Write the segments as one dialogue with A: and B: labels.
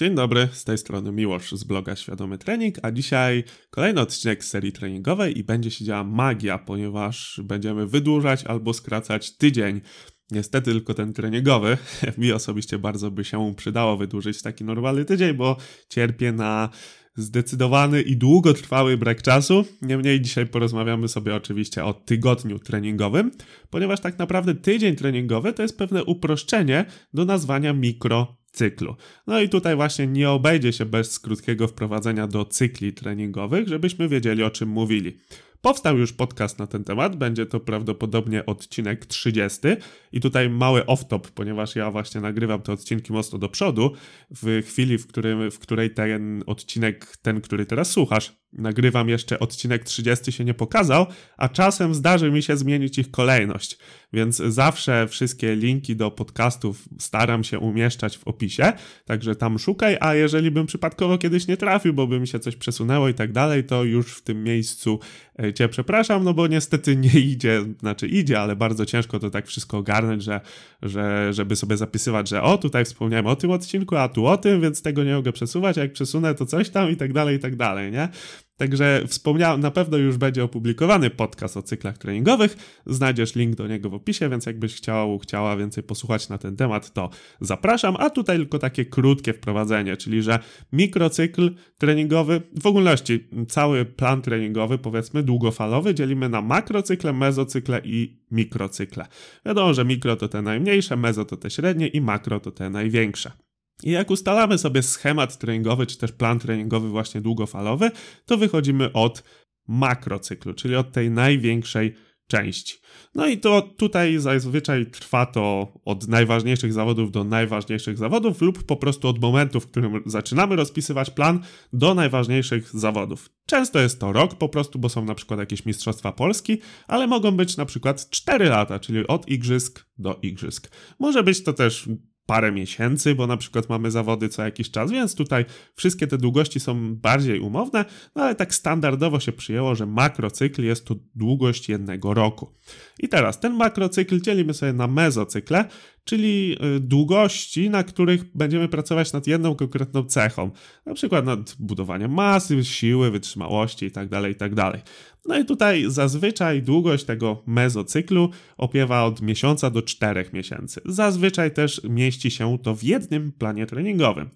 A: Dzień dobry, z tej strony Miłosz z bloga Świadomy Trening, a dzisiaj kolejny odcinek serii treningowej i będzie się działa magia, ponieważ będziemy wydłużać albo skracać tydzień. Niestety tylko ten treningowy. Mi osobiście bardzo by się przydało wydłużyć taki normalny tydzień, bo cierpię na zdecydowany i długotrwały brak czasu. Niemniej dzisiaj porozmawiamy sobie oczywiście o tygodniu treningowym, ponieważ tak naprawdę tydzień treningowy to jest pewne uproszczenie do nazwania mikro cyklu. No i tutaj właśnie nie obejdzie się bez krótkiego wprowadzenia do cykli treningowych, żebyśmy wiedzieli o czym mówili. Powstał już podcast na ten temat, będzie to prawdopodobnie odcinek 30 i tutaj mały off-top, ponieważ ja właśnie nagrywam te odcinki mocno do przodu, w chwili, w, którym, w której ten odcinek, ten, który teraz słuchasz, nagrywam jeszcze odcinek 30 się nie pokazał, a czasem zdarzy mi się zmienić ich kolejność, więc zawsze wszystkie linki do podcastów staram się umieszczać w opisie, także tam szukaj, a jeżeli bym przypadkowo kiedyś nie trafił, bo by mi się coś przesunęło i tak dalej, to już w tym miejscu e, cię przepraszam, no bo niestety nie idzie, znaczy idzie, ale bardzo ciężko to tak wszystko ogarnąć, że, że żeby sobie zapisywać, że o, tutaj wspomniałem o tym odcinku, a tu o tym, więc tego nie mogę przesuwać, a jak przesunę to coś tam i tak dalej, i tak dalej, nie? Także wspomniałem, na pewno już będzie opublikowany podcast o cyklach treningowych. Znajdziesz link do niego w opisie, więc jakbyś chciał, chciała więcej posłuchać na ten temat, to zapraszam. A tutaj tylko takie krótkie wprowadzenie, czyli że mikrocykl treningowy, w ogólności cały plan treningowy, powiedzmy długofalowy, dzielimy na makrocykle, mezocykle i mikrocykle. Wiadomo, że mikro to te najmniejsze, mezo to te średnie i makro to te największe. I jak ustalamy sobie schemat treningowy, czy też plan treningowy właśnie długofalowy, to wychodzimy od makrocyklu, czyli od tej największej części. No i to tutaj zazwyczaj trwa to od najważniejszych zawodów do najważniejszych zawodów lub po prostu od momentu, w którym zaczynamy rozpisywać plan do najważniejszych zawodów. Często jest to rok po prostu, bo są na przykład jakieś mistrzostwa Polski, ale mogą być na przykład 4 lata, czyli od igrzysk do igrzysk. Może być to też parę miesięcy, bo na przykład mamy zawody co jakiś czas, więc tutaj wszystkie te długości są bardziej umowne, no ale tak standardowo się przyjęło, że makrocykl jest to długość jednego roku. I teraz ten makrocykl dzielimy sobie na mezocykle, czyli y, długości, na których będziemy pracować nad jedną konkretną cechą, na przykład nad budowaniem masy, siły, wytrzymałości itd., tak itd. Tak no i tutaj zazwyczaj długość tego mezocyklu opiewa od miesiąca do czterech miesięcy. Zazwyczaj też mieści się to w jednym planie treningowym.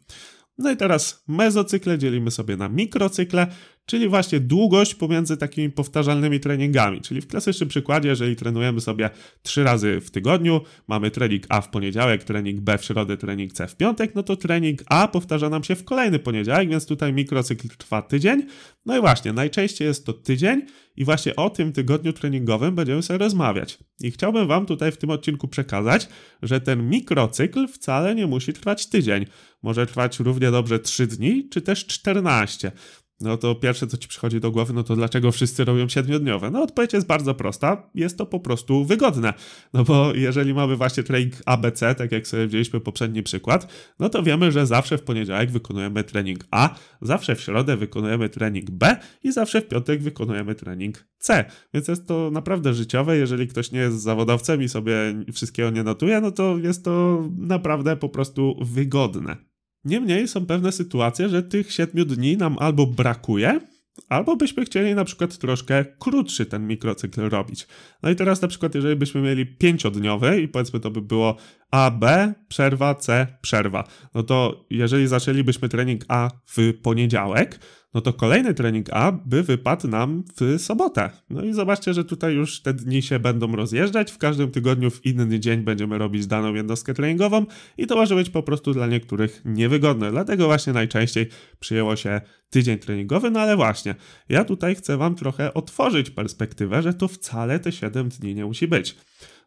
A: No i teraz mezocykle dzielimy sobie na mikrocykle, czyli właśnie długość pomiędzy takimi powtarzalnymi treningami. Czyli w klasycznym przykładzie, jeżeli trenujemy sobie trzy razy w tygodniu, mamy trening A w poniedziałek, trening B w środę, trening C w piątek, no to trening A powtarza nam się w kolejny poniedziałek, więc tutaj mikrocykl trwa tydzień. No i właśnie, najczęściej jest to tydzień i właśnie o tym tygodniu treningowym będziemy sobie rozmawiać. I chciałbym Wam tutaj w tym odcinku przekazać, że ten mikrocykl wcale nie musi trwać tydzień. Może trwać równie dobrze 3 dni, czy też 14 no to pierwsze, co ci przychodzi do głowy, no to dlaczego wszyscy robią siedmiodniowe? No odpowiedź jest bardzo prosta, jest to po prostu wygodne. No bo jeżeli mamy właśnie trening ABC, tak jak sobie wzięliśmy poprzedni przykład, no to wiemy, że zawsze w poniedziałek wykonujemy trening A, zawsze w środę wykonujemy trening B i zawsze w piątek wykonujemy trening C. Więc jest to naprawdę życiowe. Jeżeli ktoś nie jest zawodowcem i sobie wszystkiego nie notuje, no to jest to naprawdę po prostu wygodne. Niemniej są pewne sytuacje, że tych 7 dni nam albo brakuje, albo byśmy chcieli na przykład troszkę krótszy ten mikrocykl robić. No i teraz na przykład jeżeli byśmy mieli pięciodniowy i powiedzmy to by było A, B, przerwa, C, przerwa, no to jeżeli zaczęlibyśmy trening A w poniedziałek, no to kolejny trening A by wypadł nam w sobotę. No i zobaczcie, że tutaj już te dni się będą rozjeżdżać. W każdym tygodniu w inny dzień będziemy robić daną jednostkę treningową i to może być po prostu dla niektórych niewygodne. Dlatego właśnie najczęściej przyjęło się tydzień treningowy, no ale właśnie, ja tutaj chcę Wam trochę otworzyć perspektywę, że to wcale te 7 dni nie musi być.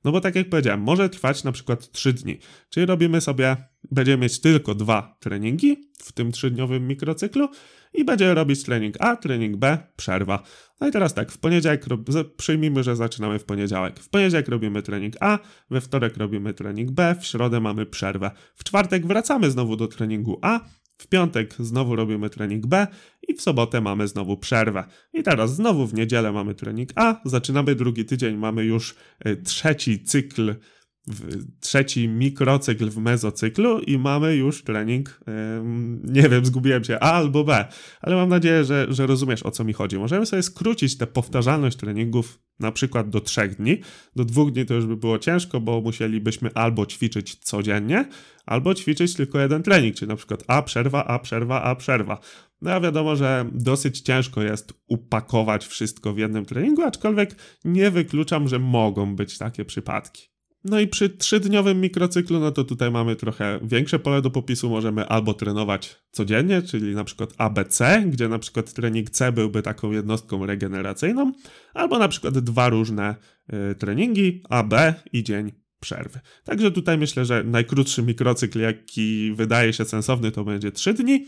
A: No bo tak jak powiedziałem, może trwać na przykład 3 dni. Czyli robimy sobie, będziemy mieć tylko dwa treningi w tym trzydniowym mikrocyklu i będziemy robić trening A, trening B, przerwa. No i teraz tak, w poniedziałek przyjmijmy, że zaczynamy w poniedziałek. W poniedziałek robimy trening A, we wtorek robimy trening B, w środę mamy przerwę. W czwartek wracamy znowu do treningu A, w piątek znowu robimy trening B i w sobotę mamy znowu przerwę. I teraz znowu w niedzielę mamy trening A, zaczynamy drugi tydzień, mamy już y, trzeci cykl trzeci mikrocykl w mezocyklu i mamy już trening, nie wiem, zgubiłem się, A albo B, ale mam nadzieję, że, że rozumiesz o co mi chodzi. Możemy sobie skrócić tę powtarzalność treningów na przykład do trzech dni. Do dwóch dni to już by było ciężko, bo musielibyśmy albo ćwiczyć codziennie, albo ćwiczyć tylko jeden trening, czyli na przykład A przerwa, A przerwa, A przerwa. No a wiadomo, że dosyć ciężko jest upakować wszystko w jednym treningu, aczkolwiek nie wykluczam, że mogą być takie przypadki. No i przy trzydniowym mikrocyklu, no to tutaj mamy trochę większe pole do popisu. Możemy albo trenować codziennie, czyli na przykład ABC, gdzie na przykład trening C byłby taką jednostką regeneracyjną, albo na przykład dwa różne y, treningi, AB i dzień przerwy. Także tutaj myślę, że najkrótszy mikrocykl, jaki wydaje się sensowny, to będzie 3 dni,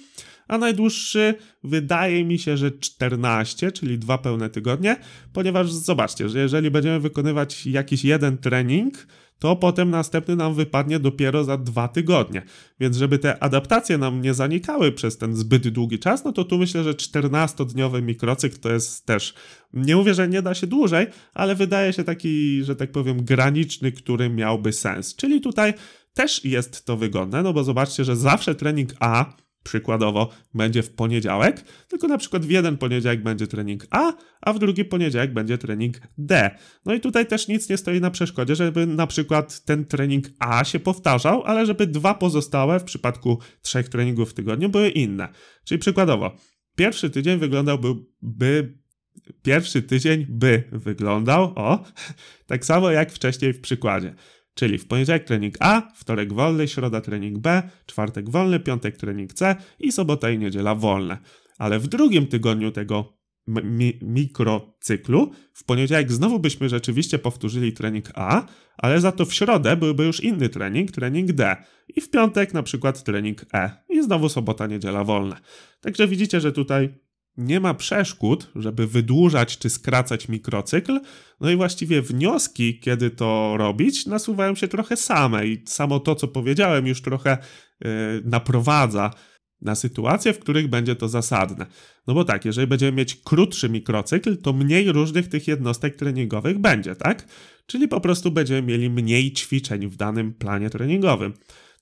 A: a najdłuższy wydaje mi się, że 14, czyli dwa pełne tygodnie, ponieważ zobaczcie, że jeżeli będziemy wykonywać jakiś jeden trening, to potem następny nam wypadnie dopiero za dwa tygodnie. Więc żeby te adaptacje nam nie zanikały przez ten zbyt długi czas, no to tu myślę, że 14-dniowy mikrocykl to jest też, nie mówię, że nie da się dłużej, ale wydaje się taki, że tak powiem, graniczny, który miałby sens. Czyli tutaj też jest to wygodne, no bo zobaczcie, że zawsze trening A przykładowo będzie w poniedziałek, tylko na przykład w jeden poniedziałek będzie trening A, a w drugi poniedziałek będzie trening D. No i tutaj też nic nie stoi na przeszkodzie, żeby na przykład ten trening A się powtarzał, ale żeby dwa pozostałe w przypadku trzech treningów w tygodniu były inne. Czyli przykładowo, pierwszy tydzień wyglądałby by pierwszy tydzień by wyglądał o tak samo jak wcześniej w przykładzie. Czyli w poniedziałek trening A, wtorek wolny, środa trening B, czwartek wolny, piątek trening C i sobota i niedziela wolne. Ale w drugim tygodniu tego mi mikrocyklu, w poniedziałek znowu byśmy rzeczywiście powtórzyli trening A, ale za to w środę byłby już inny trening, trening D. I w piątek na przykład trening E. I znowu sobota, niedziela wolne. Także widzicie, że tutaj nie ma przeszkód, żeby wydłużać czy skracać mikrocykl. No i właściwie wnioski, kiedy to robić, nasuwają się trochę same i samo to, co powiedziałem, już trochę yy, naprowadza na sytuacje, w których będzie to zasadne. No bo tak, jeżeli będziemy mieć krótszy mikrocykl, to mniej różnych tych jednostek treningowych będzie, tak? Czyli po prostu będziemy mieli mniej ćwiczeń w danym planie treningowym.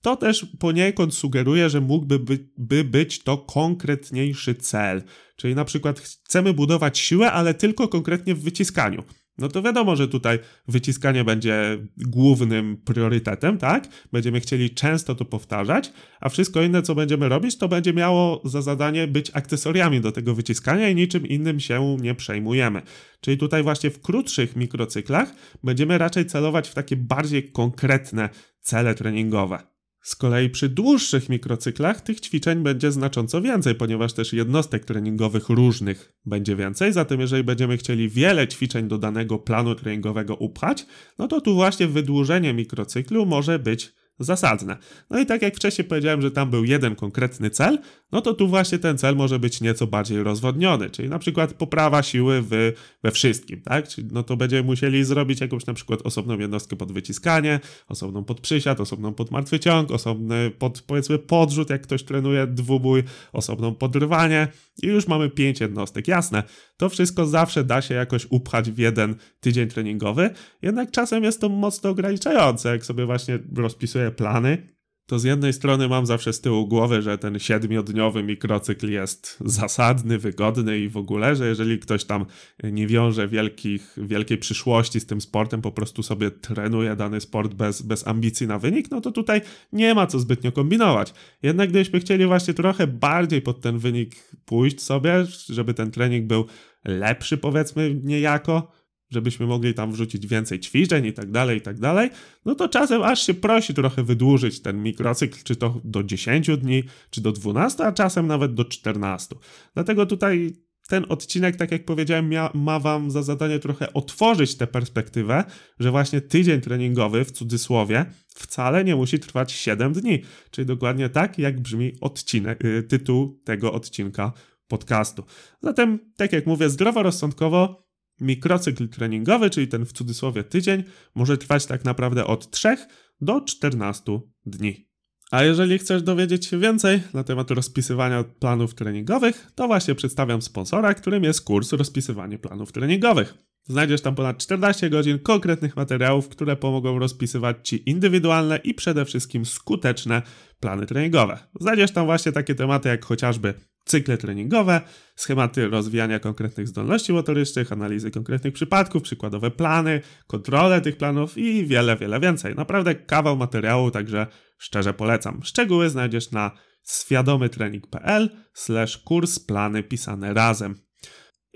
A: To też poniekąd sugeruje, że mógłby by, by być to konkretniejszy cel. Czyli na przykład chcemy budować siłę, ale tylko konkretnie w wyciskaniu. No to wiadomo, że tutaj wyciskanie będzie głównym priorytetem, tak? Będziemy chcieli często to powtarzać, a wszystko inne, co będziemy robić, to będzie miało za zadanie być akcesoriami do tego wyciskania i niczym innym się nie przejmujemy. Czyli tutaj właśnie w krótszych mikrocyklach będziemy raczej celować w takie bardziej konkretne cele treningowe. Z kolei przy dłuższych mikrocyklach tych ćwiczeń będzie znacząco więcej, ponieważ też jednostek treningowych różnych będzie więcej. Zatem, jeżeli będziemy chcieli wiele ćwiczeń do danego planu treningowego upchać, no to tu właśnie wydłużenie mikrocyklu może być zasadne. No i tak jak wcześniej powiedziałem, że tam był jeden konkretny cel, no to tu właśnie ten cel może być nieco bardziej rozwodniony, czyli na przykład poprawa siły w, we wszystkim, tak? Czyli no to będziemy musieli zrobić jakąś na przykład osobną jednostkę pod wyciskanie, osobną pod przysiad, osobną pod martwy ciąg, osobny pod powiedzmy podrzut, jak ktoś trenuje dwubój, osobną podrywanie i już mamy pięć jednostek. Jasne, to wszystko zawsze da się jakoś upchać w jeden tydzień treningowy, jednak czasem jest to mocno ograniczające, jak sobie właśnie rozpisuję plany, to z jednej strony mam zawsze z tyłu głowy, że ten siedmiodniowy mikrocykl jest zasadny, wygodny i w ogóle, że jeżeli ktoś tam nie wiąże wielkich, wielkiej przyszłości z tym sportem, po prostu sobie trenuje dany sport bez, bez ambicji na wynik, no to tutaj nie ma co zbytnio kombinować. Jednak gdybyśmy chcieli właśnie trochę bardziej pod ten wynik pójść sobie, żeby ten trening był lepszy powiedzmy niejako, żebyśmy mogli tam wrzucić więcej ćwiczeń i tak dalej, i tak dalej, no to czasem aż się prosi trochę wydłużyć ten mikrocykl, czy to do 10 dni, czy do 12, a czasem nawet do 14. Dlatego tutaj ten odcinek, tak jak powiedziałem, ma Wam za zadanie trochę otworzyć tę perspektywę, że właśnie tydzień treningowy, w cudzysłowie, wcale nie musi trwać 7 dni. Czyli dokładnie tak, jak brzmi odcinek, y, tytuł tego odcinka podcastu. Zatem, tak jak mówię, zdroworozsądkowo Mikrocykl treningowy, czyli ten w cudzysłowie tydzień, może trwać tak naprawdę od 3 do 14 dni. A jeżeli chcesz dowiedzieć się więcej na temat rozpisywania planów treningowych, to właśnie przedstawiam sponsora, którym jest kurs rozpisywanie planów treningowych. Znajdziesz tam ponad 14 godzin konkretnych materiałów, które pomogą rozpisywać Ci indywidualne i przede wszystkim skuteczne plany treningowe. Znajdziesz tam właśnie takie tematy jak chociażby cykle treningowe, schematy rozwijania konkretnych zdolności motorycznych, analizy konkretnych przypadków, przykładowe plany, kontrolę tych planów i wiele, wiele więcej. Naprawdę kawał materiału, także szczerze polecam. Szczegóły znajdziesz na świadomytrening.pl slash kurs plany pisane razem.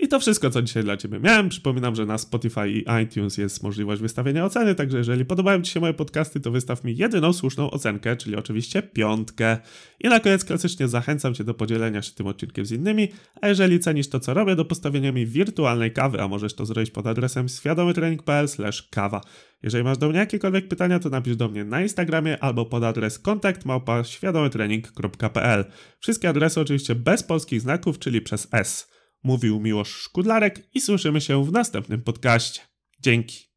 A: I to wszystko, co dzisiaj dla Ciebie miałem. Przypominam, że na Spotify i iTunes jest możliwość wystawienia oceny, także jeżeli podobają Ci się moje podcasty, to wystaw mi jedyną słuszną ocenkę, czyli oczywiście piątkę. I na koniec klasycznie zachęcam Cię do podzielenia się tym odcinkiem z innymi, a jeżeli cenisz to, co robię, do postawienia mi wirtualnej kawy, a możesz to zrobić pod adresem świadomytrening.pl kawa. Jeżeli masz do mnie jakiekolwiek pytania, to napisz do mnie na Instagramie albo pod adres kontakt Wszystkie adresy oczywiście bez polskich znaków, czyli przez S. Mówił Miłosz Szkudlarek i słyszymy się w następnym podcaście. Dzięki.